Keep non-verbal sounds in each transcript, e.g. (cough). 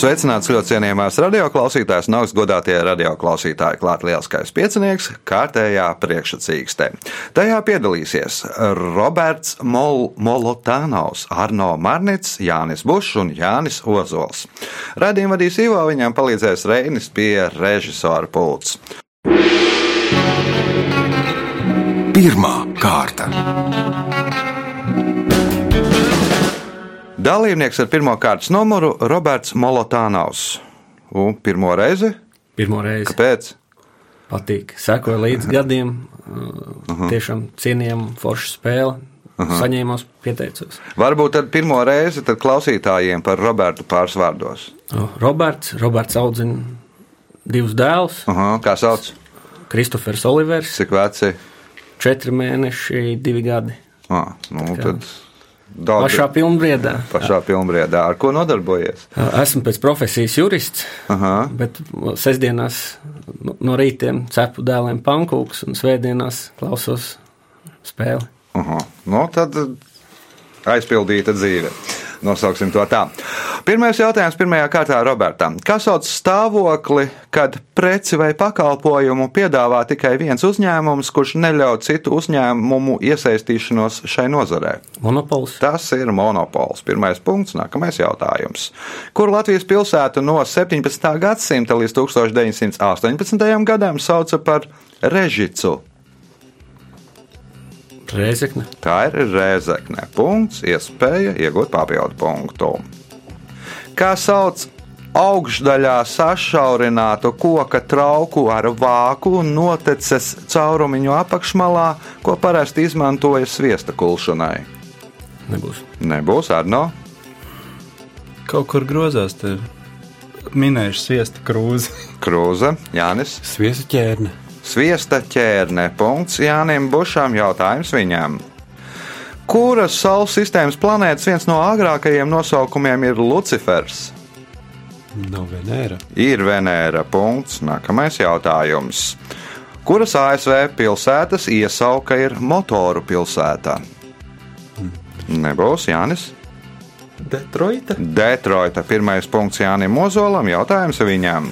Sveicināts ļoti cienījamās radioklausītājas un augstgadātie radioklausītāji. Klāt lielskais piecinieks, kārtējā priekšsacīkstē. Tajā piedalīsies Roberts Mol Molotānaus, Arno Marnits, Jānis Bušs un Jānis Ozols. Radījumu vadīs Ivo, viņam palīdzēs Reinis pie režisora pults. Pirmā kārta. Dalībnieks ar pirmā kārtas numuru Roberts Molotānaus. Un pirmo reizi? Pirmo reizi Kāpēc? patīk. Sekoju līdz gadiem. Uh, tiešām cienījama forša spēle. Saņēmos, pieteicos. Varbūt tad pirmo reizi tad klausītājiem par Robertu pāris vārdos. Uh, Roberts, Roberts audzina divus dēlus. Aha, kā sauc? Kristofers Olivers, Cik veci? četri mēneši, divi gadi. Ah, nu, tad daudz. Pašā pilnbriedā. pašā pilnbriedā. Ar ko nodarbojies? Esmu pēc profesijas jurists, Aha. bet sestdienās no- no rītiem cepu dēliem pankūks un svētdienās klausos spēli. Aha. Nu, tad aizpildīta dzīve. Nosauksim to tā. Pirmais jautājums pirmajā kārtā Robertam. Kas sauc stāvokli, kad preci vai pakalpojumu piedāvā tikai viens uzņēmums, kurš neļauj citu uzņēmumu iesaistīšanos šai nozarē? Monopols. Tas ir monopols. Pirmais punkts, nākamais jautājums. Kur Latvijas pilsētu no 17. gadsimta līdz 1918. gadam sauca par Režicu? Rēzekne. Tā ir rēzekne. Punkts, iespēja iegūt papildu punktu. Kā sauc augšdaļā sašaurinātu koka trauku ar vāku un noteces caurumiņu apakšmalā, ko parasti izmantoja sviesta kulšanai? Nebūs. Nebūs Arno. Kaut kur grozās te minējuši sviesta krūzi. Krūze, Jānis. Sviesa ķērne. Sviesta ķērne. Punkts Jānim Bušam. Jautājums viņam. Kuras Saules sistēmas planētas viens no agrākajiem nosaukumiem ir Lucifers? Nav Venēra. Ir Venēra. Punkts. Nākamais jautājums. Kuras ASV pilsētas iesauka ir motoru pilsētā? Nebūs Jānis. Detroita. Detroita. Pirmais punkts Jānim Ozolam. Jautājums viņam.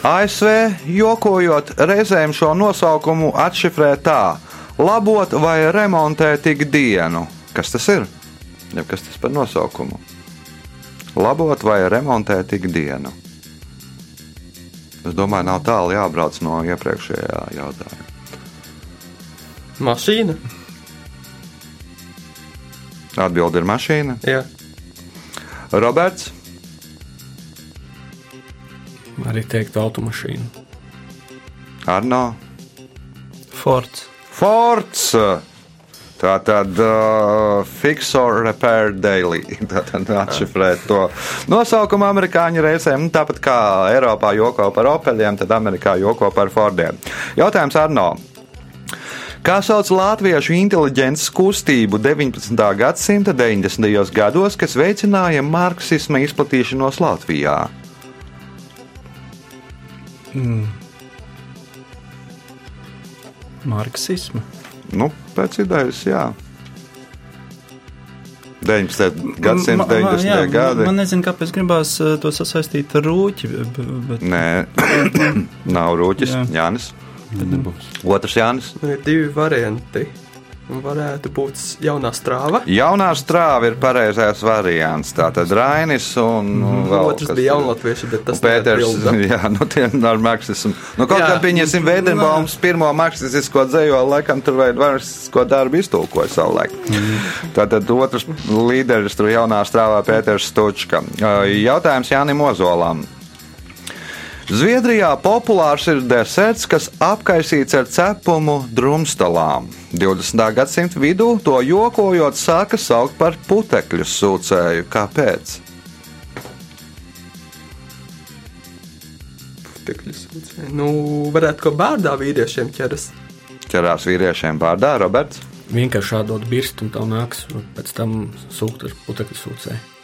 ASV jokojot reizēm šo nosaukumu atšifrē tā: labot vai remontēt ikdienu. Kas tas ir? Ja kas tas par nosaukumu? Labot vai remontēt ikdienu. Es domāju, nav tālu jābrauc no iepriekšējā jautājuma. Mašīna. Atbilde ir mašīna. Jā. Roberts, Arī teikt, automašīna. Arno, Forts. Forts. Tā tad uh, Fix or Repair Daily. (laughs) Tā tad atšifrēt to nosaukumu amerikāņu reizēm. Tāpat kā Eiropā joko par Opeļiem, tad Amerikā joko par Fordiem. Jautājums Arno. Kā sauc latviešu inteliģences kustību 19. gadsimta 90. gados, kas veicināja marksisma izplatīšanos Latvijā? Marksisma. Nu, pēc idejas, jā. 19. gadsimta Ma- ma- 90. jā, gadi. Man nezinu, kāpēc gribās eh, to sasaistīt ar rūķi. Bet, Nē, (coughs) nav rūķis. Jā. Jānis. Tad nebūs. Otrs Jānis. Ir divi varianti. Varētu būt jaunā strāva. Jaunā strāva ir pareizais variants. Tā tad Rainis un vēl Otrs kas bija jaunatvieši, bet tas Pēters, (laughs) jā, nu tie ar marksismu. Nu, kaut kā pieņemsim Veidenbaums pirmo marksistisko dzējo, laikam tur vai marksistisko darbu iztulkoja savulaik. Tātad otrs līderis tur jaunā strāvā Pēters Stučka. Jautājums Jānim Ozolam. Zviedrijā populārs ir deserts, kas apkaisīts ar cepumu drumstalām. 20. gadsimta vidū to jokojot sāka saukt par putekļu sūcēju. Kāpēc? Putekļu sūcēji. Nu, varētu ko bērdā vīriešiem ķeras. Ķerās vīriešiem vārdā Roberts. Vienkārši šādot birstu un tā nāks pēc tam sūkt ar putekļu sūcēju.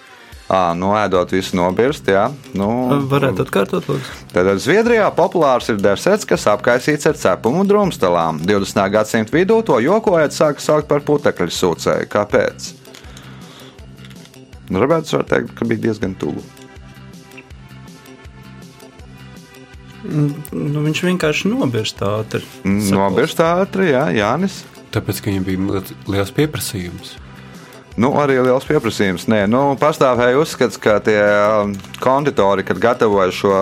Ā, nu, ēdot visu nobirst, jā. Nu, Varētu atkārtot, lūdzu. Tātad Zviedrijā populārs ir deserts, kas apkaisīts ar cepumu un drumstalām. 20. gadsimta vidū to jokojot sāka saukt par putekļu sūcēju. Kāpēc? Nu, Roberts var teikt, ka bija diezgan tuvu. Nu, viņš vienkārši nobirst ātri. Nobirst ātri, jā, Jānis. Tāpēc, ka viņam bija liels pieprasījums. Nu, arī liels pieprasījums. Nē, nu, pastāvēja uzskats, ka tie um, konditori, kad gatavoja šo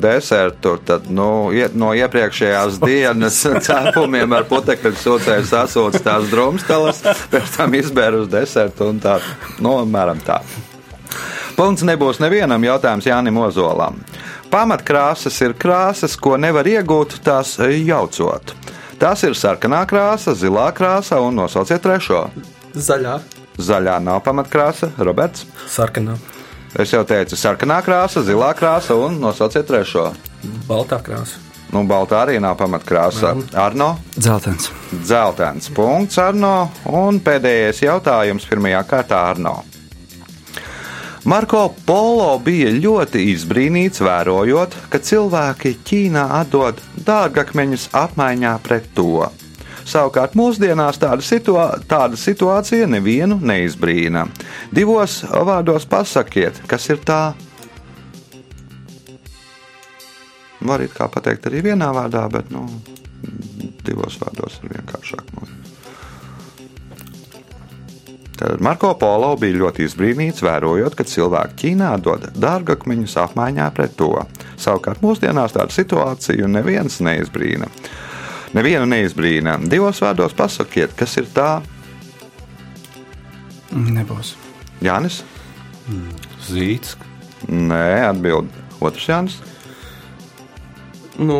desertu, tad nu, no iepriekšējās dienas (laughs) cepumiem ar putekļu sūcēju sasūdz tās drumsteles, pēc tam izbēra uz desertu un tā, nu, mēram tā. Punkts nebūs nevienam jautājums Jānim Ozolam. Pamatkrāsas ir krāsas, ko nevar iegūt tās jaucot. Tās ir sarkanā krāsa, zilā krāsa un nosauciet trešo. Zaļā. Zaļā nav pamatkrāsa, Roberts. Sarkanā, Es jau teicu, sarkanā krāsa, zilā krāsa un nosauciet trešo. baltā krāsa. Nu, baltā arī nav pamatkrāsa. Arno, Zeltens. dzeltens punkts Arno. Un pēdējais jautājums pirmajā kārtā Arno. Marko Polo bija ļoti izbrīnīts, vērojot, ka cilvēki Ķīnā atdod dārgakmeņus apmaiņā pret to. Savukārt mūsdienās tāda, situā tāda situācija nevienu neizbrīna. Divos vārdos pasakiet, kas ir tā? Var it kā pateikt arī vienā vārdā, bet nu, divos vārdos ir vienkāršāk. Man. Tad Marko Polo bija ļoti izbrīnīts, vērojot, ka cilvēki Ķīnā dod dārgakmeņus apmaiņā pret to. Savukārt mūsdienās tāda situācija neviens neizbrīna. Nevienu neizbrīna. Divos vārdos pasakiet, kas ir tā Nebūs. Jānis? Zīts, Nē, atbild otrs Jānis. Nu,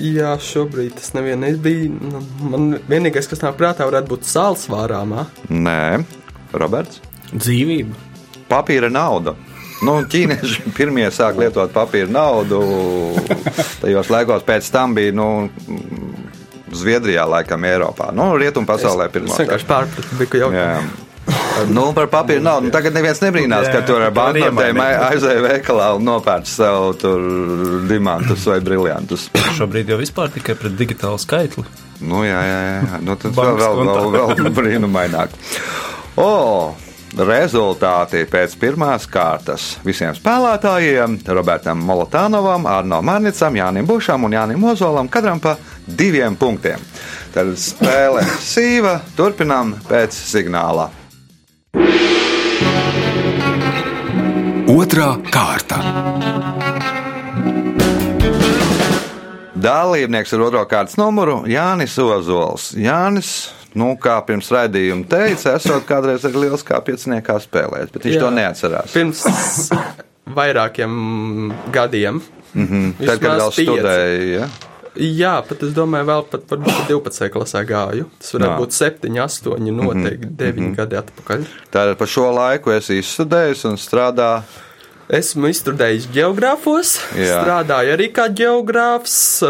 jā, šobrīd tas nevienais bija. Nu, man vienīgais, kas nāk prātā, varētu būt sāls vārāmā. Nē, Roberts. Dzīvība. Papīra nauda. Nu, ķīnieši (laughs) pirmie sāk lietot papīra naudu. Tajos laikos pēc tam bija nu, Zviedrijā, laikam, Eiropā. Nu, Rietumu pasaulē pirmā. Es vienkārši pārpratu, bija Jā. jautājumu. Nu, par papīra naudu. Nu, tagad neviens nebrīnās, ka tur ar banknotēm aizēja veikalā un nopērc sev tur diamantus vai briljantus. Šobrīd jau vispār tikai pret digitālu skaitli. Nu, jā, jā, jā. Nu, tas vēl, vēl, vēl, vēl (laughs) brīnumaināk. O, rezultāti pēc pirmās kārtas visiem spēlētājiem - Robertam Molotānovam, Arno Marnicam, Jānim Bušam un Jānim Ozolam, katram pa diviem punktiem. Tad spēle (laughs) sīva, turpinām pēc signāla. Otra kārta. Dalībnieks ar otro kārtas numuru Jānis Ozols. Jānis, nu, kā pirms raidījuma teica, esot kādreiz arī liels kā pieciniekā spēlēt, bet viņš Jā. To neatcerās. Pirms vairākiem gadiem. Mm -hmm. Tad, kad vēl pieci. studēja, ja? Jā, pat es domāju, vēl pat par 12. klasē gāju. Tas varētu Jā. būt 7, 8, noteikti 9 mm -hmm. gadi atpakaļ. Tātad par šo laiku es izstudēju un strādāju. Esmu izstudējis geogrāfos, Jā. strādāju arī kā geogrāfs,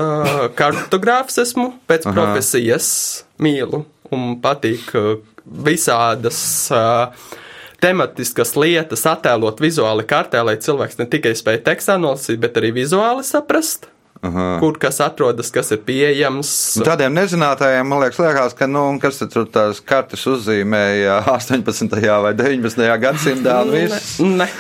kartogrāfs esmu pēc Aha. profesijas, mīlu un patīk visādas tematiskas lietas attēlot vizuāli kartē, lai cilvēks ne tikai spēj tekstā nolasīt, bet arī vizuāli saprast, Aha. kur kas atrodas, kas ir pieejams. Nu, Tādiem nezinātājiem man liekas, liekas ka nu, kas tur tās kartes uzzīmēja (laughs) 18. vai 19. gadsimtā. un viss. Ne, ne.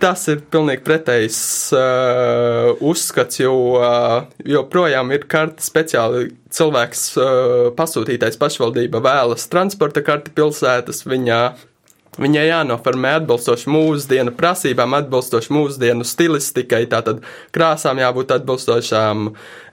Tas ir pilnīgi pretējs uh, uzskats, jo uh, joprojām ir karte speciāli cilvēks, uh, pasūtītais pašvaldība vēlas transporta karti pilsētas viņā. Viņai jānoformē atbilstoši mūsdienu prasībām, atbilstoši mūsdienu stilistikai, tātad krāsām jābūt atbilstošām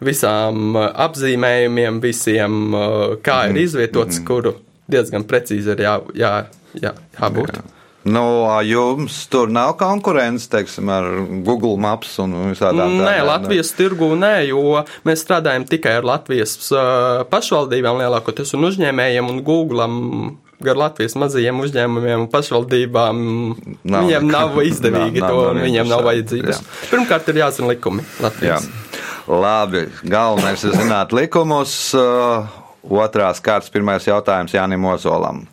visām uh, apzīmējumiem, visiem, uh, kā ir izvietots, kuru diezgan precīzi ir jā, jā, jā, jābūt. Jā. Nu, jums tur nav konkurence, teiksim, ar Google Maps un visādām Nē, tādām, Latvijas tirgū nē, jo mēs strādājam tikai ar Latvijas uh, pašvaldībām lielākoties un uzņēmējiem un Googlam. Gar Latvijas mazajiem uzņēmumiem un pašvaldībām Nav nav, viņiem nekā. nav izdevīgi Nav- nav, nav to, arī un viņiem nav vajadzības. jā. Pirmkārt, ir jāzina likumi Jā. Latvijas. Labi, galvenais ir zināt likumus. Uh, Otrās kārtas pirmais jautājums Jānim Ozolam.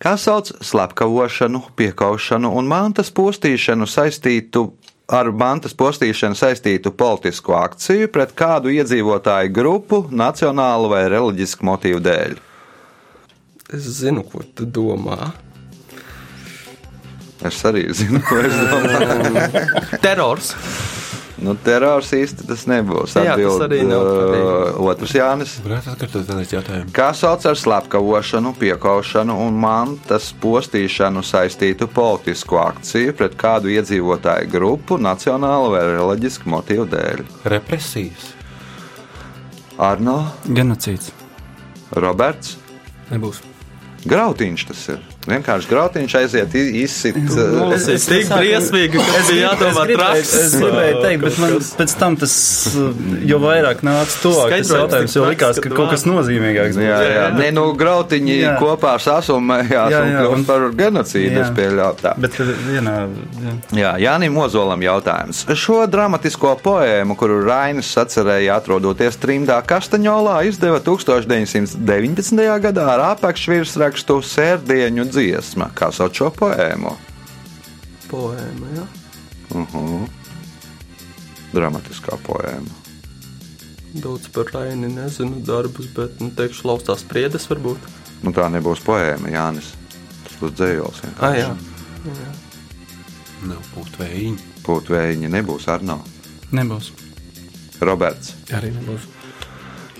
Kā sauc slepkavošanu, piekaušanu un mantas postīšanu saistītu ar mantas postīšanu saistītu politisku akciju pret kādu iedzīvotāju grupu, nacionālu vai reliģisku motīvu dēļ? Es zinu, ko tu domā. Es arī zinu, ko es domāju. (laughs) Terors. Nu, terors īsti tas nebūs. Jā, tas Atbild, arī nav uh. Otrs Jānis. Kā sauc ar slepkavošanu, piekaušanu un mantas postīšanu saistītu politisku akciju pret kādu iedzīvotāju grupu, nacionālu vai reliģisku motīvu dēļ? Represijas. Arno, Genocīds. Roberts, Nebūs. Grautiņš tas ir. Vienkārši grautiņš aiziet, izsit. uh, Es esmu tik briesmīgi, ka tas bija jādomā traks. es gribēju teikt, bet man pēc tam tas jo vairāk nāca tuvāk. Tas Skaidrojums jautājums jau likās, ka ka kaut kas nozīmīgāks. Jā, jā. Nē, nu, grautiņi jā. Kopā sasumējās Jā, un kļūst par genocīdu. Es pieļauju tā. Bet vienā. Jā. Jā, Jānis Ozolam jautājums. Šo dramatisko poēmu, kuru Rainis sacerēja atrodoties trimdā Kastaņolā, izdeva 1919. gadā ar apakšvirsrakstu Sērdieņu dziesma. Kā sauc šo poēmu? Poēma, jā. Uh-huh. Dramatiskā poēma. Daudz par Raini nezinu darbus, bet, nu, teikšu, laustās priedes varbūt. Nu, tā nebūs poēma, Jānis. Tas būs dzējols. Ah, jā. Nav būt vējiņi. Pūtvējiņi nebūs Arno. Nebūs. Roberts. Arī nebūs.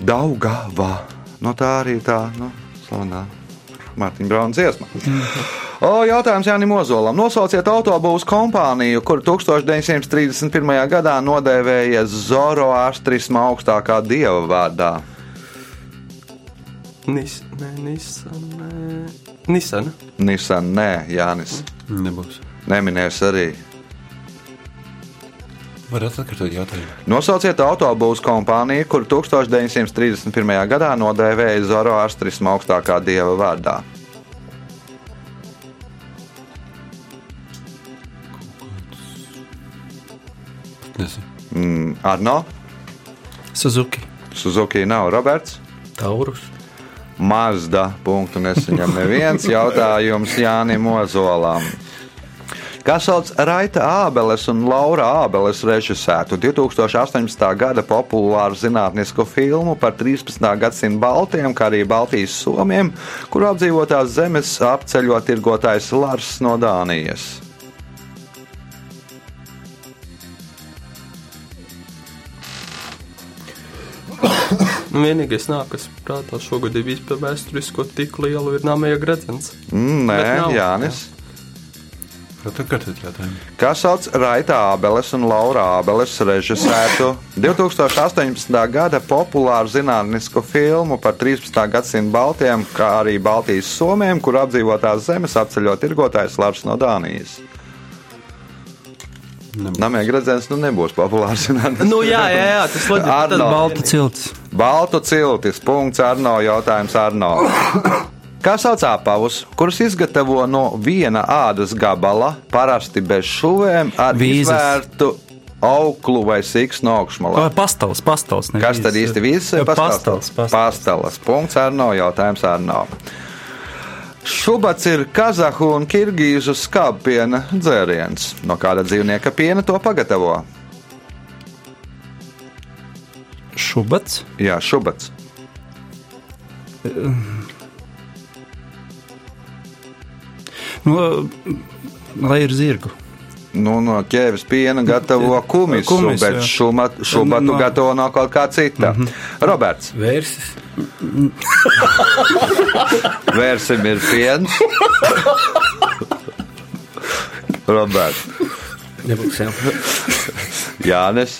Daugava. No tā arī tā, nu, slavenā Mārtiņa Brauna dziesma. O, jautājums Jānim Ozolam. Nosauciet autobūvas kompāniju, kur 1931. gadā nodēvēja Zoroastrisma augstākā dieva vārdā. Nis, nē, Nisan, nē. Nisan. Nissan, nē, Jānis. Nebūs. Neminēs arī. Varētu atkārtot jautājumu. Nosauciet autobūvas kompāniju, kur 1931. gadā nodēvēja Zoroastrisma augstākā dieva vārdā. Mm, Arno, Suzuki. Suzuki nav Roberts. Taurus. Mazda punktu nesaņem neviens jautājums Jānim Ozolam. Kas sauc Raita Ābeles un Laura Ābeles režisētu 2018. gada populāru zinātnisku filmu par 13. gadsimta Baltiem, kā arī Baltijas somiem, kur apdzīvotās zemes apceļo tirgotājs Lars no Dānijas. (coughs) Nu, vienīgais nāk, kas prātā šogad ir bijis par vēsturisko tik lielu, ir Nāmēja Gradzens. Mm, nē. Jānis. Jautājumu. Kas sauc Raita Ābeles un Laura Ābeles režisētu (laughs) 2018. gada populāru zinātnisku filmu par 13. gadsimta Baltiem, kā arī Baltijas somiem, kur apdzīvotās zemes apceļo tirgotājs Lars no Dānijas. Namie gradzens nu nebūs populārs. Nu, jā, jā, jā tas loģiski. Arno. Tad Balta cilts. Baltu ciltis, punkts Arno, jautājums Arno. (coughs) Kā sauc apavus, kurus izgatavo no viena ādas gabala, parasti bez šuvēm, ar Vīzes. izvērtu auklu vai siksnu augšmalā? Vai pastels. ne Kas tad īsti viss ir? Pastels. Pastelas. Punkts Arno, jautājums Arno. Šubats ir kazahu un kirgīzu skābpiena dzēriens. No kāda dzīvnieka piena to pagatavo? Šubats. Jā, šubats. Nu, lai ir zirgu. Nu, no ķēves piena gatavo (laughs) kumisu, Kumisu, bet šumat, šubatu No- gatavo no kaut kā cita. Roberts, Vērsis. (laughs) vērsim ir piens. (laughs) Roberts, Nebūs jau. Jānis,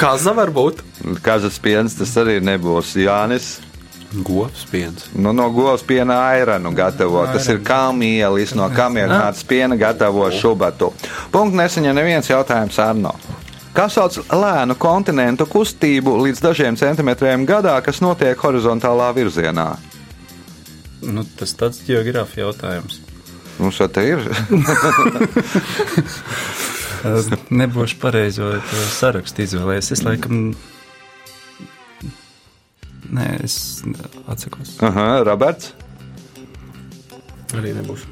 Kaza var būt. kazas piens, tas arī nebūs Jānis. Govs piens. Nu, no govs piena airanu gatavo. Tas ir kamielis, no kamieļnāts piena gatavo šubatu. Punkts nesaņem neviens jautājums Arno. Kas sauc lēnu kontinentu kustību līdz dažiem centimetriem gadā, kas notiek horizontālā virzienā? Nu, tas tāds geogrāfija jautājums. Mums jau te ir. (laughs) Nebūšu pareizo to sarakstu izvēlējies. Es laikam. Nē, es atsakos. Aha, Roberts. Arī nebūs.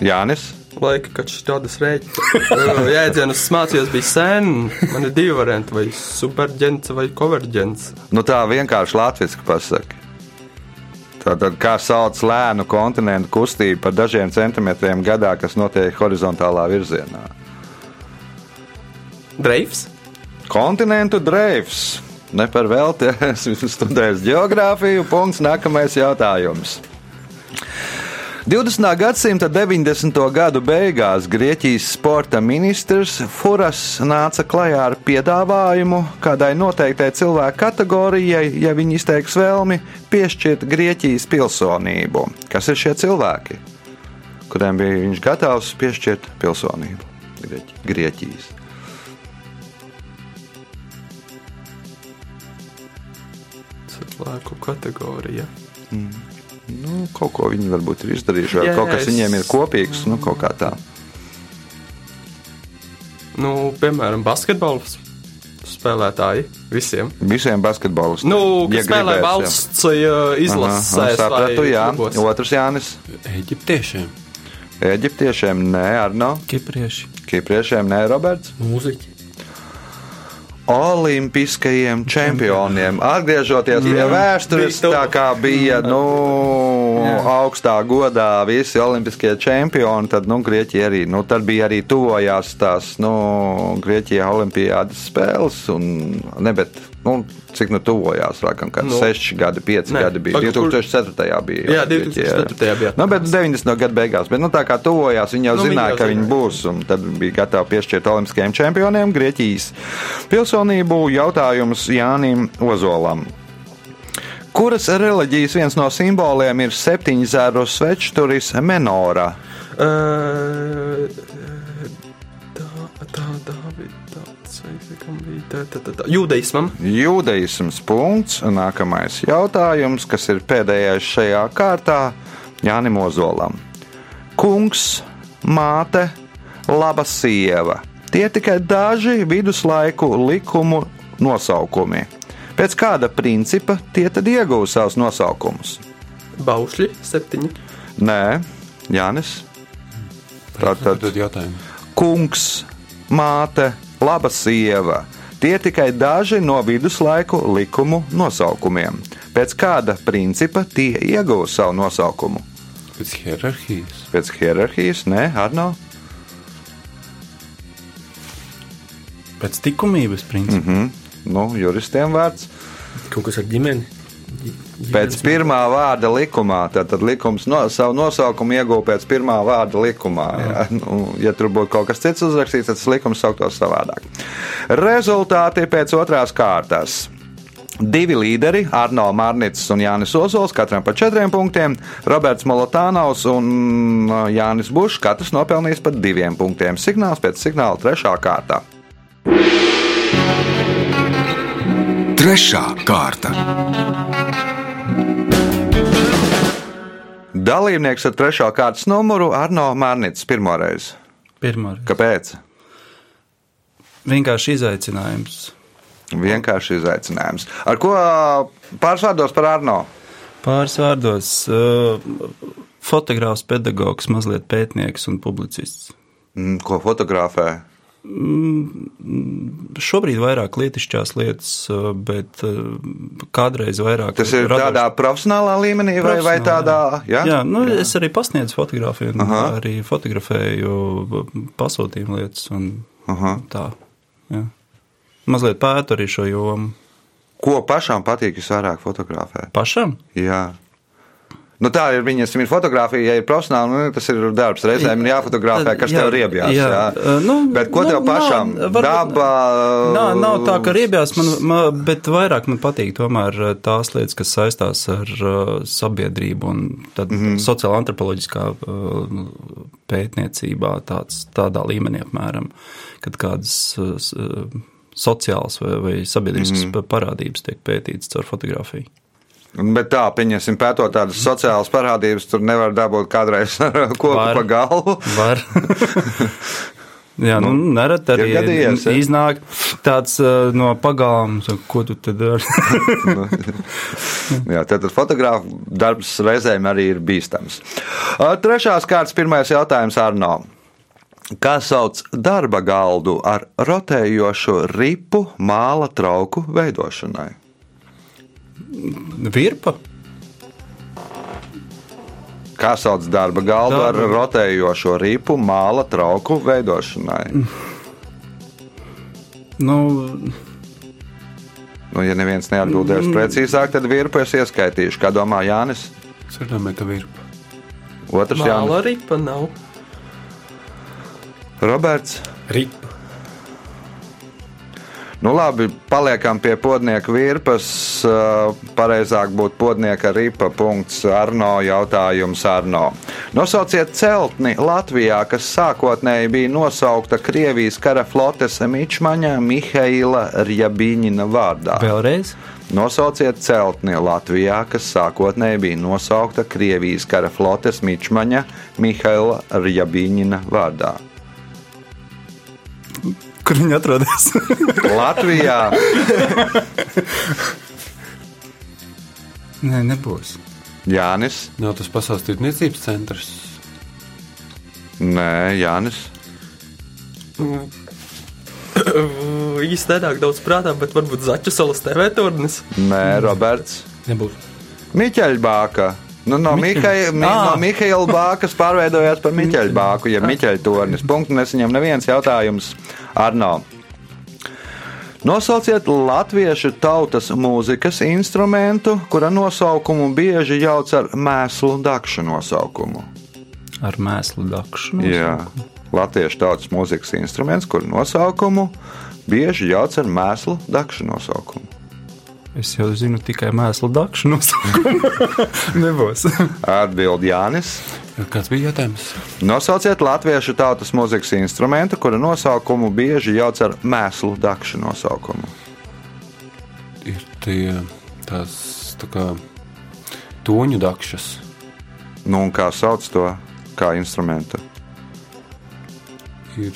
Jānis. Laika, kad šādas rēķinas jēdzienus mācījos, bija sen. Man ir divi varianti, vai superģents vai konverģents. Nu, tā vienkārši latviešu pasakā. Tātad, kā sauc lēnu kontinentu kustību par dažiem centimetriem gadā, kas notiek horizontālā virzienā? Dreifs? Kontinentu dreifs. Ne par velti (laughs) esmu studējis geogrāfiju. Punkts. Nākamais jautājums. 20. gadsimta 90. gadu beigās Grieķijas sporta ministrs Furas nāca klajā ar piedāvājumu kādai noteiktai cilvēku kategorijai, ja viņi izteiks vēlmi, piešķirt Grieķijas pilsonību. Kas ir šie cilvēki, kuriem bija viņš gatavs piešķirt pilsonību Grieķi- Grieķijas? Cilvēku kategorija. Nu, kaut ko viņi varbūt ir izdarījuši, vai Jā, kaut jā, kas es- viņiem ir kopīgs, nu, kaut kā tā. Nu, piemēram, basketbola spēlētāji visiem. Visiem basketbolistiem. Nu, Ja spēlē gribēs, jā. valsts uh, izlases Aha, sapratu, jā. klubos. Otrs Jānis. Eģiptiešiem. Eģiptiešiem nē, Arno. Kiprieši. Kipriešiem nē, Roberts. Mūziķi. Olimpiskajiem čempioniem. Atgriežoties pie vēstures, tā kā bija nu, augstā godā visi olimpiskie čempioni, tad nu, Grieķija arī, nu, tad bija arī tuvojās tās nu, Grieķijā olimpiādas spēles. Un, ne, bet, nu, cik nu tuvojās, laikam, kad Nu. 6 gadi, 5 Nē, gadi bija. paga, kur- 2004. bija. Jā, Grieķijā. 2004. bija. Nu, bet 90. gada beigās, bet nu, tā kā tuvojās, viņi jau Nu, nu, viņi zināja, jau ka viņi zināja. būs. un Tad bija gatavi piešķirt olimpiskajiem čempioniem Grieķijas pilsonību. Jautājums Jānim Ozolam. Kuras reliģijas viens no simboliem ir septiņzēru svečturis menora? Uh, Tā, tā, tā kam bija. Jūdaismam. Jūdaisms punkts. Nākamais jautājums, kas ir pēdējais šajā kārtā Jānim Ozolam. Kungs, māte, laba sieva. Tie tikai daži viduslaiku likumu nosaukumi. Pēc kāda principa tie tad iegūst savus nosaukumus? Baušļi septiņi. Nē, Jānis. Tātad kungs, māte, laba sieva. Tie tikai daži no viduslaiku likumu nosaukumiem. Pēc kāda principa tie iegūst savu nosaukumu? Pēc hierarhijas. Pēc hierarhijas, nē, Arno. Pēc likumības principa. Mm -hmm. Nu, juristiem vārds. Kaut kas ar ģimeni. Pēc pirmā vārda likumā, tad, tad likums no, savu nosaukumu iegūst pēc pirmā vārda likumā. Jā. Nu, ja tur būtu kaut kas cits uzrakstīts, tad tas likums sauktos savādāk. Rezultāti pēc otrās kārtas. Divi līderi, Arno Mārnits un Jānis Ozols, katram pa četriem punktiem, Roberts Molotānaus un uh, Jānis Bušs, katrs nopelnījis pa diviem punktiem. Signāls pēc signāla trešā kārta. Trešā kārta. Dalībnieks ar trešo kārtas numuru Arno Mārnits pirmoreiz. Pirmā. Kāpēc? Vienkārši izaicinājums. Vienkārši izaicinājums. Ar ko pāris vārdos par Arno? Pāris vārdos uh, - fotogrāfs, pedagogs, mazliet pētnieks un publicists. Mm, Ko fotografē? Šobrīd vairāk lietišķās lietas, uh, bet uh, kādreiz vairāk. Tas ir radošs- tādā profesionālā līmenī vai, vai tādā? Jā, jā nu, jā. es arī pasniedzu fotografiju, Aha. arī fotografēju pasūtījumu lietas. Un Aha. tā, jā. Mazliet pētu arī šo jomu Ko pašam patīk visvairāk fotografēt? pašam. Jā. Nu, tā ir viņas ir fotografija, ja ir profesionāli. Nu, tas ir darbs. Reizēm ir jāfotografē, kas Jā, tev riebjās. Jā, jā. Nu, Bet ko nu, tev pašam? nav- varbūt- Daba. Nav, nav tā, ka riebjās, man, man, bet vairāk man patīk tomēr uh, tās lietas, kas saistās ar uh, sabiedrību un tad mm. -hmm. sociāla antropoloģiskā uh, pētniecībā tāds, tādā līmenī apmēram, kad kādas uh, uh, sociālas vai, vai sabiedriskas mm -hmm. parādības tiek pētītas caur fotografiju. Bet tā, pieņemsim, pētot tādas sociālas parādības, tur nevar dabūt kādreiz (laughs) ar koku Var. pa galvu. Var. (laughs) Jā, nu, nu nerad arī gadījies, iznāk tāds uh, no saka, ko tu te dari. (laughs) Jā, tad fotogrāfa darbs reizēm arī ir bīstams. Ā, Trešās kārtas pirmais jautājums Arno. Kā sauc darba galdu ar rotējošo ripu māla trauku veidošanai? Virpa? Kā sauc darba galdu ar Darba- rotējošo ripu māla trauku veidošanai? Nu, Nu, ja neviens neatbildēs precīzāk, tad virpu es ieskaitīšu. Kā domā Jānis? Es domāju, ka virpa. Otrs Jānis. Māla ripa nav. Roberts. Ripa. Nu, labi, paliekam pie podnieka virpas. Pareizāk būtu podnieka ripa. Arno jautājums Arno. Nosauciet celtni Latvijā, kas sākotnēji bija nosaukta Krievijas kara flotes mičmaņa Mihaila Rjabiņina vārdā. vēlreiz. Nosauciet celtni Latvijā, kas sākotnēji bija nosaukta Krievijas kara flotes mičmaņa Mihaila Rjabiņina vārdā. Kur viņi atrodas? (laughs) Latvijā Nē, nebūs. Jānis. Nav tas pasaules tirdzniecības centrs. Nē, Jānis. (clears throat) Īsti nenāk daudz prātā, bet varbūt Zaķu salas TV turnis. Nē, Roberts. Nebūs. Miķeļa bāka. Nu, no, Mihai, mi, no Mihaila Bākas pārveidojās par Miķeļa bāku, ja Miķeļa tornis. Punkts nesaņem neviens jautājums Arno. Nosauciet latviešu tautas mūzikas instrumentu, kura nosaukumu bieži jauc ar mēslu dakšu nosaukumu. Ar mēslu dakšu. Jā, latviešu tautas mūzikas instruments, kuru nosaukumu bieži jauc ar mēslu dakšu nosaukumu. Es jau zinu tikai mēslu dakšu nosaukumu. (laughs) nebūs. Atbild Jānis. Kāds bija jautājums? Nosauciet latviešu tautas mūzikas instrumentu, kura nosaukumu bieži jauc ar mēslu dakšu nosaukumu. Ir tie tās tā kā toņu dakšas. Nu, un kā sauc to kā instrumentu? Ir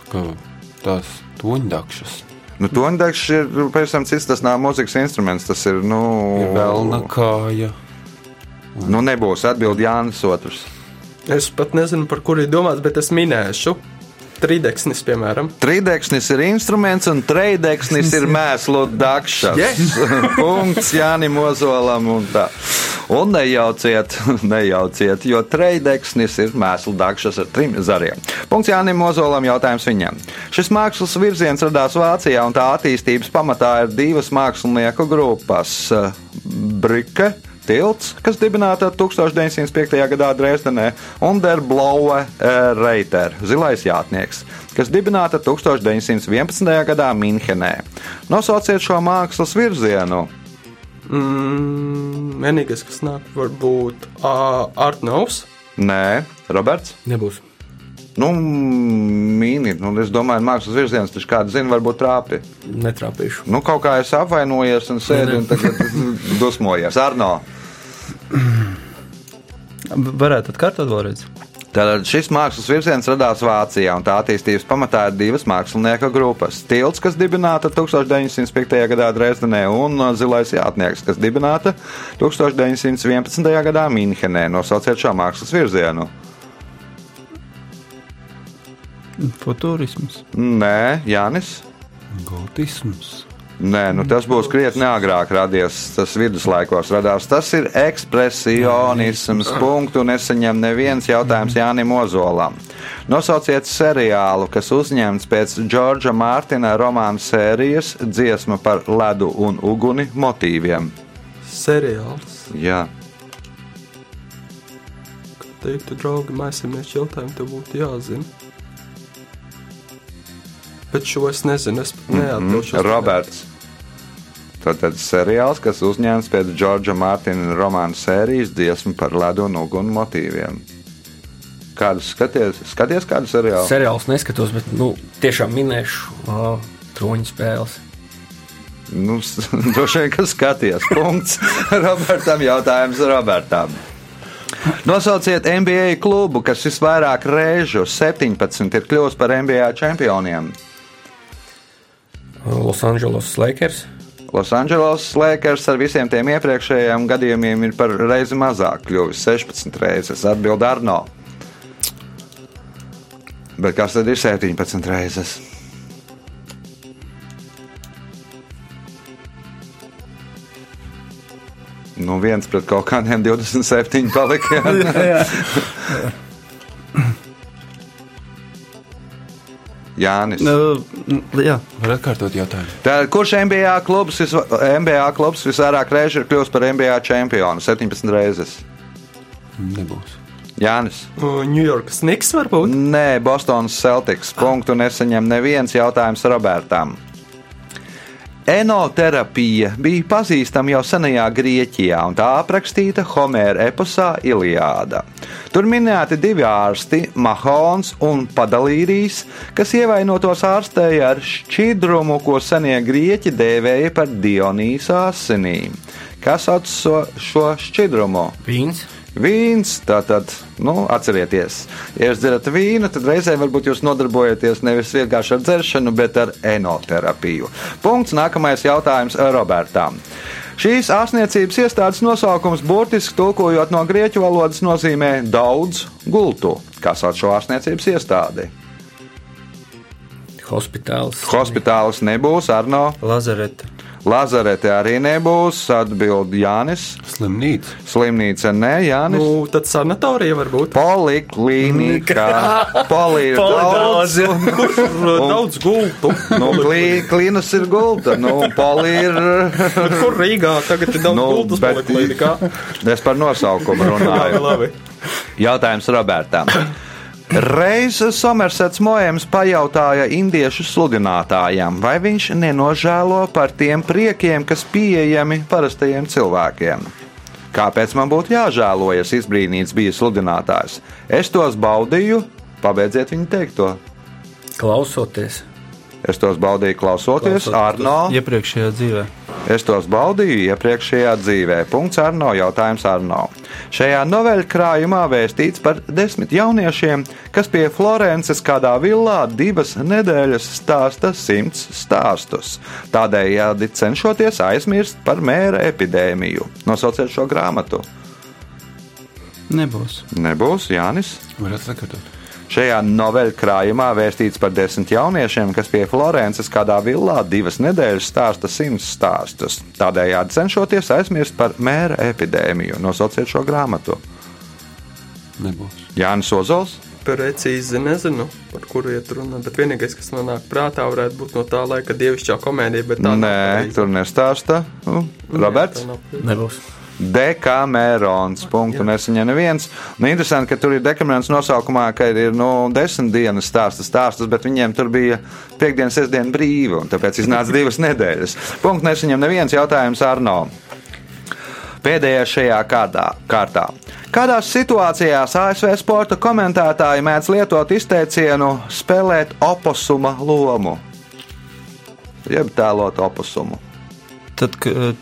tā kā tās toņu dakšas. Nu, Tonīdakšs ir pavisam cits. Tas nav mūzikas instruments. Tas ir. Nu, Ir vēlna kāja. Nu, nebūs atbild Jānis Otrs. Es pat nezinu, par kuru ir domāts, bet es minēšu. Trideksnis, piemēram. Trīdeksnis ir instruments, un trīdeksnis ir (laughs) mēslu dakšas. Yes! (laughs) Punkts Jānim Ozolam. Un, tā. Un nejauciet, (laughs) nejauciet, jo trīdeksnis ir mēslu dakšas ar trim zariem. Punkts Jānim Ozolam. Jautājums viņam. Šis mākslas virziens radās Vācijā, un tā attīstības pamatā ir divas mākslinieku grupas - Brike. Tilts, kas dibināta 1905. gadā Dresdenē, un Der Blaue eh, Reiter, zilais jātnieks, kas dibināta 1911. gadā Minhenē. Nosauciet šo mākslas virzienu. Mm, vienīgais, kas nāk, varbūt uh, Artnaus. Nē, Roberts. Nebūs. Nu, mīni, nu, es domāju, mākslas virziens taču kāds zina, varbūt trāpi. Netrāpīšu. Nu, kaut kā es apvainojies un sēdu un tagad (laughs) dusmojies. Arno. Varētu atkārtot vēlreiz. Tātad šis mākslas virziens radās Vācijā, un tā attīstības pamatā ir divas mākslinieku grupas. Tilts, kas dibināta 1905. gadā Dresdenē, un Zilais jātnieks, kas dibināta 1911. gadā Mīnhenē. Nosauciet šo mākslas virzienu. Futurisms. Nē, Jānis. Gotisms. Nē, nu tas būs krietni agrāk radies. Tas viduslaikos radās. Tas ir ekspresionisms. Punktu nesaņem neviens jautājums Jānim Ozolam. Nosauciet seriālu, kas uzņemts pēc Džordža Mārtiņa romāna sērijas dziesma par ledu un uguni motīviem. Seriāls. Jā, Teiktu, draugi, mākslinieci jautājumu tev būtu jāzina. Bet šo es nezinu, es pat neatbildšu. uz Roberts. Tātad seriāls, kas uzņemts pēc Džordža Mārtiņa romāna sērijas dziesma par ledu un uguni motīviem. Kādus skaties? Skaties kādu seriālu? Seriāls neskatos, bet nu, tiešām minēšu uh, troņu spēles. Nu, (laughs) droši vien, ka skaties. Punkts. (laughs) Robertam jautājums Robertam. Nosauciet NBA klubu, kas visvairāk reižu, 17, ir kļuvis par NBA čempioniem. Losandželos Lakers. Losandželos Lakers ar visiem tiem iepriekšējiem gadījumiem ir par reizi mazāk kļuvis, 16 reizes. Atbild Arno. Bet kas tad ir 17 reizes? Nu, viens pret kaut kādiem 27 palika. (laughs) jā. (laughs) Jānis. Nu, jā, Var atkārtot jautājumu? Tā, kurš NBA klubs, vis, NBA klubs visvairāk reižu ir kļuvis par NBA čempionu? 17 reizes. Nebūs. Jānis. Ņujorkas Niks varbūt? Nē, Bostonas Celtics. Punktu nesaņem neviens jautājums Robertam. Enoterapija bija pazīstama jau senajā Grieķijā, un tā aprakstīta Homēra eposā Iliāda. Tur minēti divi ārsti, Mahons un Padalīrijs, kas ievainotos ārstēja ar šķidrumu, ko senie grieķi dēvēja par Dionīsa asinīm. Kas šo, šo šķidrumu? Vīns. Vīns, tātad, nu, atcerieties, ja jūs dzerat vīnu, tad reizē varbūt jūs nodarbojaties nevis vienkārši ar dzeršanu, bet ar enoterapiju. Punkts. Nākamais jautājums Robertam. Šīs ārstniecības iestādes nosaukums burtiski tulkojot no grieķu valodas nozīmē daudz gultu. Kas sauc šo ārstniecības iestādi? Hospitāls. Hospitāls nebūs, Arno. Lazareta. Lazarete arī nebūs, atbild Jānis. Slimnīca. Slimnīca nē, Jānis. Nu, tad sanatorija varbūt. Poliklīnika. (laughs) Poli ir daudz. (laughs) Kur daudz gultu? Nu, klī, klīnas ir gulta. Nu, poli ir. Kur Rīgā tagad ir daudz Nu, gultas bet- poliklinikā? Es par nosaukumu (laughs) runāju. labi. Jautājums Robertam. Reiz Somersets Mojams pajautāja indiešu sludinātājam, vai viņš nenožēlo par tiem priekiem, kas pieejami parastajiem cilvēkiem. Kāpēc man būtu jāžēlojas, izbrīnīts bija sludinātājs? Es tos baudīju, pabeidziet viņa teikto. Klausoties. Es tos baudīju klausoties, Klausoties. Arno. Iepriekšējā dzīvē. Es tos baudīju iepriekšējā dzīvē. Punkts Arno. Jautājums Arno. Šajā noveļu krājumā vēstīts par desmit jauniešiem, kas pie Florences kādā villā divas nedēļas stāsta simts stāstus. Tādējādi cenšoties aizmirst par mēra epidēmiju. Nosauciet šo grāmatu. Nebūs. Nebūs Jānis. Var atkārtot. Šajā noveļu krājumā vēstīts par desmit jauniešiem, kas pie Florences kādā villā divas nedēļas stāsta simts stāstus. Tādējādi cenšoties aizmirst par mēra epidēmiju. Nosauciet šo grāmatu. Nebūs. Jānis Ozols. Precīzi nezinu, par kuru iet runa, bet vienīgais, kas man nāk prātā, varētu būt no tā laika dievišķā komēdija, bet tā nav Nē, tur nestāsta. Nu, Roberts. Tā nav pareizi. Nebūs. Dekamērons. Punktu nesaņem neviens. Nu, interesanti, ka tur ir dekamērons nosaukumā, ka ir nu, desmit dienas stāsta stāstus, bet viņiem tur bija piekdiena, sestdiena brīva, un tāpēc iznāca divas nedēļas. Punktu nesaņem neviens jautājums Arno. Pēdējais šajā kārtā. kārtā. Kādās situācijās ASV sporta komentētāji mēdz lietot izteicienu spēlēt oposuma lomu? Jeb tēlot oposumu. Tad,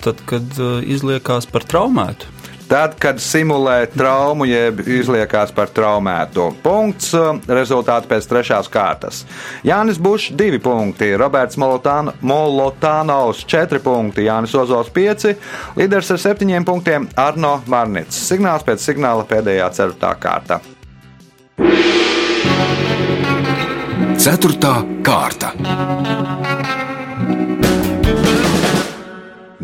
tad kad uh, izliekās par traumētu. Tad, kad simulē traumu, jeb izliekās par traumētu. Punkts. uh, Rezultāti pēc trešās kārtas. Jānis Bušs 2 punkti, Roberts Molotāno- Molotānovs 4 punkti, Jānis Ozols 5, līderis ar 7 punktiem Arno Marnits. Signāls pēc signāla pēdējā ceturtā kārta. Ceturtā kārta.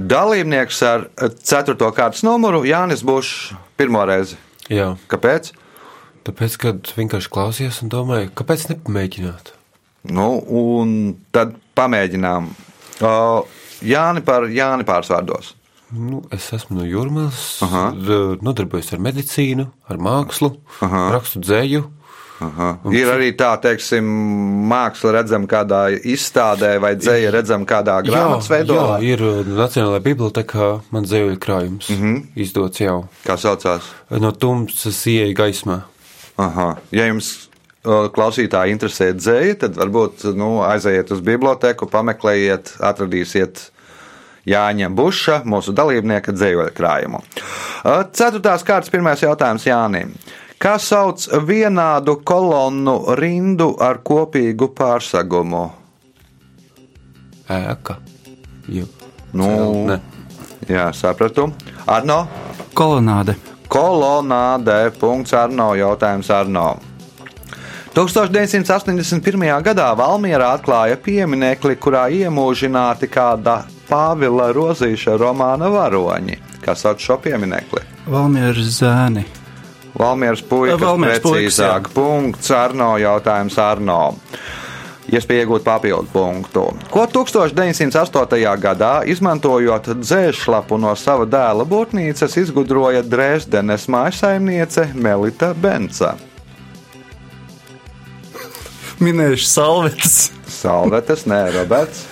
Dalībnieks ar 4. kārtas numuru Jānis Bušs pirmo reizi. Jā, Kāpēc? tāpēc, kad vienkārši klausījos un domāju, kāpēc nepamēģināt? Nu, un tad pamēģinām. Uh, Jāni par Jāni pārsvārdos. Nu, es esmu no d- nodarbojos ar medicīnu, ar mākslu, Aha. rakstu dzēju. Aha. Ir arī tā, teiksim, māksla redzama kādā izstādē, vai dzēja redzama kādā grāmatas jā, veidolā. ir uh, Nacionālajā bibliotekā man dzēju krājums, mm. -hmm. izdots jau Kā saucās? no tumsas ieeja gaismā. Aha. Ja jums uh, klausītāji interesē dzēja, tad varbūt nu, aiziet uz biblioteku, pameklējiet, atradīsiet Jāņa Buša, mūsu dalībnieka dzējoļu krājumu. Uh, Ceturtās kārtas pirmais jautājums Jānim. Kā sauc vienādu kolonnu rindu ar kopīgu pārsegumu? Ēka. Jū. Nu, Ne. jā, sapratu. Arno? Kolonāde. Kolonādē. Punkts Arno. Jautājums Arno. 1981. gadā Valmjerā atklāja pieminekli, kurā iemūžināti kāda Pāvila Rozīša romāna varoņi. Kas sauc šo pieminekli? Valmieras zēni. Valmieras puikas, Valmieras puikas, precīzāk. Punkts Arno. Jautājums Arno. Iespēja iegūt papildu punktu. Ko 1908. gadā, izmantojot dzēšlapu no sava dēla būtnīcas, izgudroja Dresdenes mājsaimniece Melita Benca? Minējuši salvetes. Salvetes, nē, Roberts.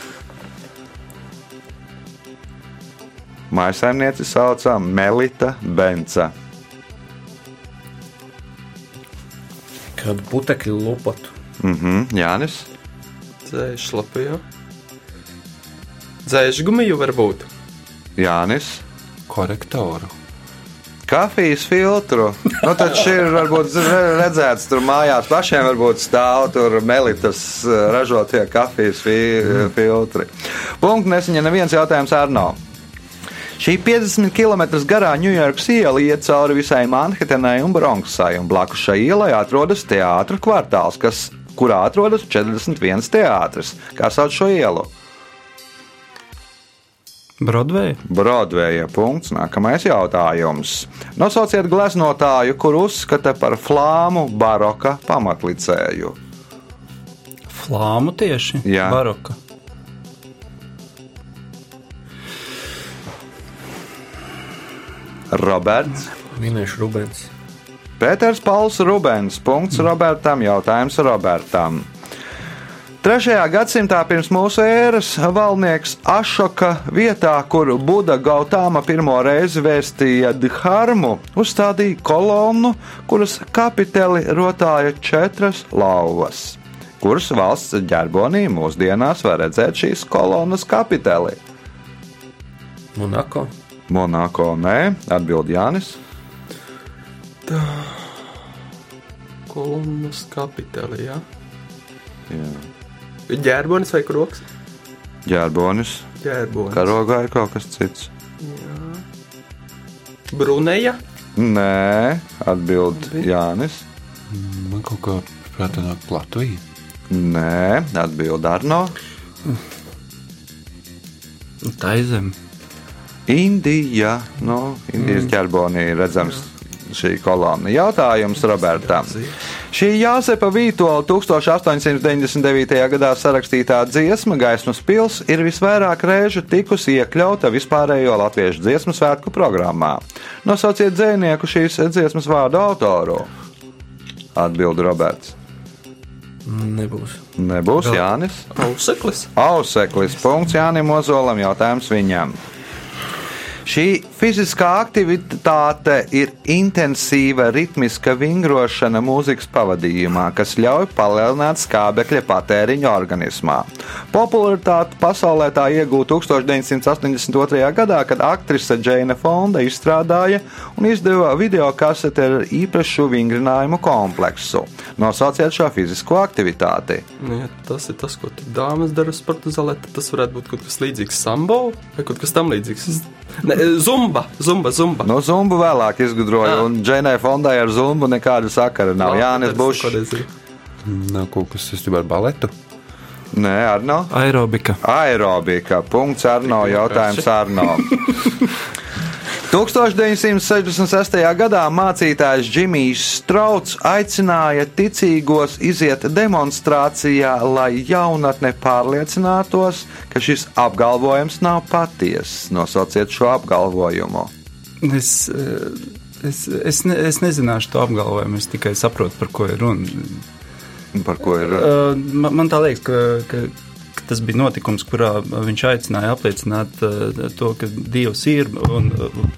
Mājsaimnieci saucā Melita Benca. Kādu putekļu lupatu. Mhm, Jānis. Dzēžu lapu, jā. Dzēžu gumiju varbūt. Jānis. Korektoru. Kafijas filtru. Nu, tad šī ir varbūt re- redzēts tur mājās pašiem, varbūt stāv tur melitas eh, ražotie kafijas fi filtri. Punkts nesaņem neviens jautājums Arno. Šī 50 km garā Ņujorkas iela iet cauri visai Manhetenai un Bronksai, un blakus šai ielai atrodas teātris kvartāls, kas, kurā atrodas 41 teātris. Kā sauc šo ielu? Broadway. Broadway. Punkts. Nākamais jautājums. Nosauciet gleznotāju, kur uzskata par flāmu baroka pamatlicēju. Flāmu tieši. Jā. Baroka. Roberts. Minēšu Rubens. Pēters Pauls Rubens. Punkts Robertam. Jautājums Robertam. Trešajā gadsimtā pirms mūsu ēras valnieks Ašoka vietā, kur Buda Gautāma pirmo reizi vēstīja Dharmu, uzstādīja kolonnu, kuras kapiteli rotāja četras lauvas. Kuras valsts ģerbonī mūsdienās var redzēt šīs kolonnas kapiteli? Monako. Monako nē, atbild Jānis. Kolumnas kapitēlī, jā. Jā. Ģērbonis vai kroks? Ģērbonis, Ģērbonis. karogā ir kaut kas cits. Bruneja. Nē, atbild Jānis. Man kaut kā prātā nāk Latvija. Nē, atbild Arno. Tā ir zem. Indija. No Indijas ķerbonī redzams šī kolonna. Jautājums Robertam. Šī Jāzepa Vītola 1899. gadā sarakstītā dziesma Gaismas pils ir visvairāk reižu tikusi iekļauta vispārējo latviešu dziesmu svētku programmā. Nosauciet dzēnieku šīs dziesmas vārdu autoru. Atbild Roberts. Nebūs. Nebūs Jānis. Auseklis. Auseklis. Punkts Jānim Ozolam. Jautājums viņam. Šī fiziskā aktivitāte ir intensīva ritmiska vingrošana mūzikas pavadījumā, kas ļauj palielināt skābekļa patēriņu organismā. Popularitāti pasaulē tā iegūta 1982. gadā, kad aktrise Džeina Fonda izstrādāja un izdeva video kaseti ar īpašu vingrinājumu kompleksu. Nosauciet šo fizisko aktivitāti. Nu, ja tas ir tas, ko dāmas dara sporta zālē, tad tas varētu būt kaut kas līdzīgs sambo vai kaut kas tam līdzīgs. Ne, zumba, zumba, zumba. No zumbu vēlāk izgudroja, Ah. un Džeinai Fondai ar zumbu nekāda sakara nav. Jānis Bušs. Bušs. Nav kaut kas saistībā ar baletu. Nē, Arno. Aerobika. Aerobika. Punkts Arno. Jautājums Arno. (laughs) 1966. gadā mācītājs Džimijs Strauts aicināja ticīgos iziet demonstrācijā, lai jaunatne pārliecinātos, ka šis apgalvojums nav patiess. Nosauciet šo apgalvojumu. Es, eh, es, es, ne, es nezināšu to apgalvojumu, es tikai saprotu, par ko ir runa. Par ko ir? Uh, man, man tā liekas, ka, ka, ka tas bija notikums, kurā viņš aicināja apliecināt uh, to, ka Dievs ir, un,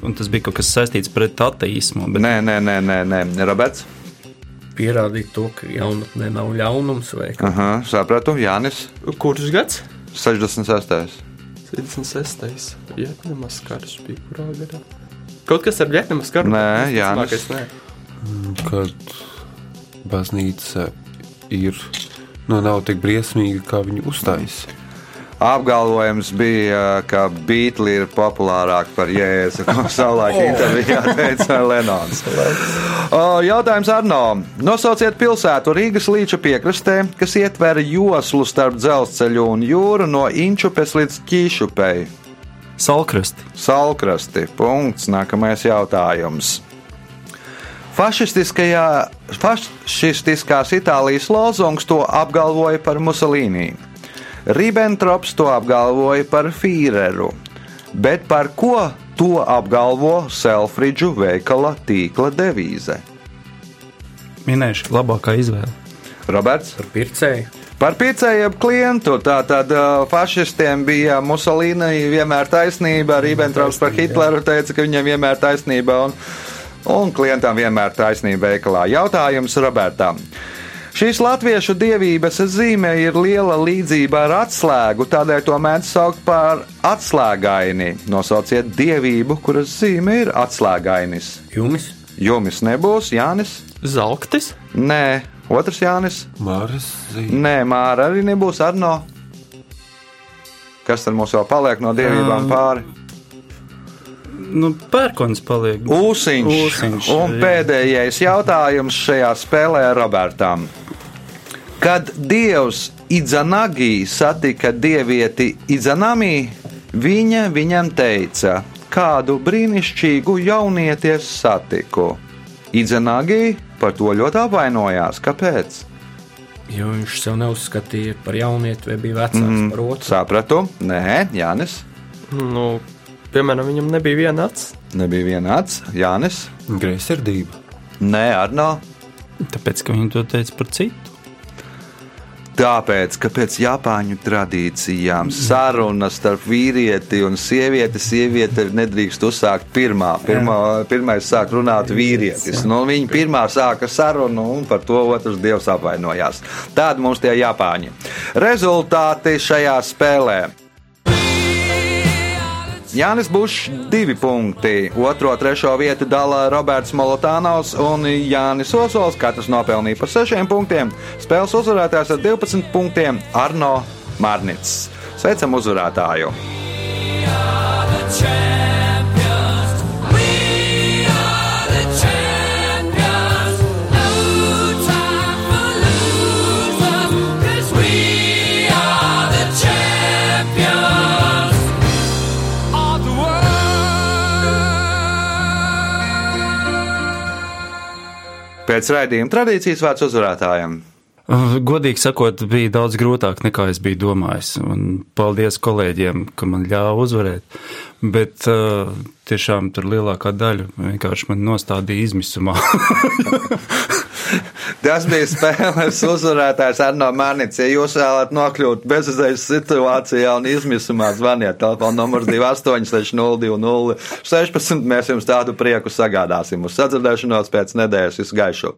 un tas bija kaut kas saistīts pret ateismu. Bet, Nē, nē, nē, nē, nē. Roberts. Pierādīt to, ka jaunatnē nav ļaunums. Aha, sapratu. Jānis. Kurš gads? 66. 76. Jā, nemaz karš bija kurā gadā. Kaut kas ar Vietnamas karu? Nē, Jānis. Nē. Kad baznīca ir, nu, nav tik briesmīga, kā viņi uzstājas. Apgalvojums bija, ka Beatles ir populārāki par Jēzu, ko (laughs) savulaik intervijā teica Lenons. Jautājums Arno. Nosauciet pilsētu Rīgas līča piekrastē, kas ietver joslu starp dzelzceļu un jūru no Inčupes līdz Ķīšupei. Salkrasti. Salkrasti. Punkts. Nākamais jautājums. Fašistiskajā, fašistiskās Itālijas lozungs to apgalvoja par Musolīnī. Ribbentrops to apgalvoja par Fīreru. Bet par ko to apgalvo Selfridžu veikala tīkla devīze? Minēšu, labākā izvēle. Roberts? Par pircēju. Par pircējiem klientu. Tātad uh, fašistiem bija Musolīni vienmēr taisnība, Ribbentrops par Hitleru teica, ka viņam vienmēr taisnība un, un klientam vienmēr taisnība veikalā. Jautājums Robertam. Šīs latviešu dievības zīme ir liela līdzība ar atslēgu, tādēļ to mēdz saukt par atslēgaini. Nosauciet dievību, kuras zīme ir atslēgainis. Jumis. Jumis nebūs, Jānis? Zelktis? Nē, otrs Jānis? Māras zīme. Nē, Māra arī nebūs Arno. Kas tad mums vēl paliek no dievībām Um, pāri? Nu, pērkons paliek. Ūsiņš. Ūsiņš, Un jā. pēdējais jautājums šajā spēlē Robertam. Kad dievs Idzanagi satika dievieti Idzanami, viņa viņam teica, kādu brīnišķīgu jaunieti es satiku. Idzanagi par to ļoti apvainojās. Kāpēc? Jo viņš sev neuzskatīja par jaunieti, vai bija vecāks mm. par otru. Sapratu, nē, Jānis. Nu, piemēram, viņam nebija viena acs. Nebija vienāds. Jānis. Greizsirdība. Nē, Arno. Tāpēc, ka viņi to teica par citu. Tāpēc, ka pēc Japāņu tradīcijām sarunas starp vīrieti un sievieti, sieviete nedrīkst uzsākt pirmā. pirmā pirmais sāk runāt vīrietis. Nu, viņa pirmā sāka sarunu, un par to otrs dievs apvainojās. Tādi mums tie Japāņi. Rezultāti šajā spēlē. Jānis Bušs, divi punkti. Otro, trešo vietu dala Roberts Molotānovs un Jānis Osols. Katrs nopelnīja par sešiem punktiem. Spēles uzvarētājs ar 12 punktiem Arno Mārnits. Sveicam uzvarētāju! Pēc raidījuma tradīcijas vārds uzvarētājiem. Godīgi sakot, bija daudz grūtāk nekā es biju domājis. Un paldies kolēģiem, ka man ļāva uzvarēt. Bet uh, tiešām tur lielākā daļa vienkārši man nostādīja izmisumā. (laughs) (laughs) Tas bija spēles uzvarētājs Arno Mārnits. Ja jūs vēlaties nokļūt bezizējas situācijā un izmisumā, zvaniet telefona numurs 286020 16. Mēs jums tādu prieku sagādāsim. Uz sadzirdēšanos pēc nedēļas visu gaišu!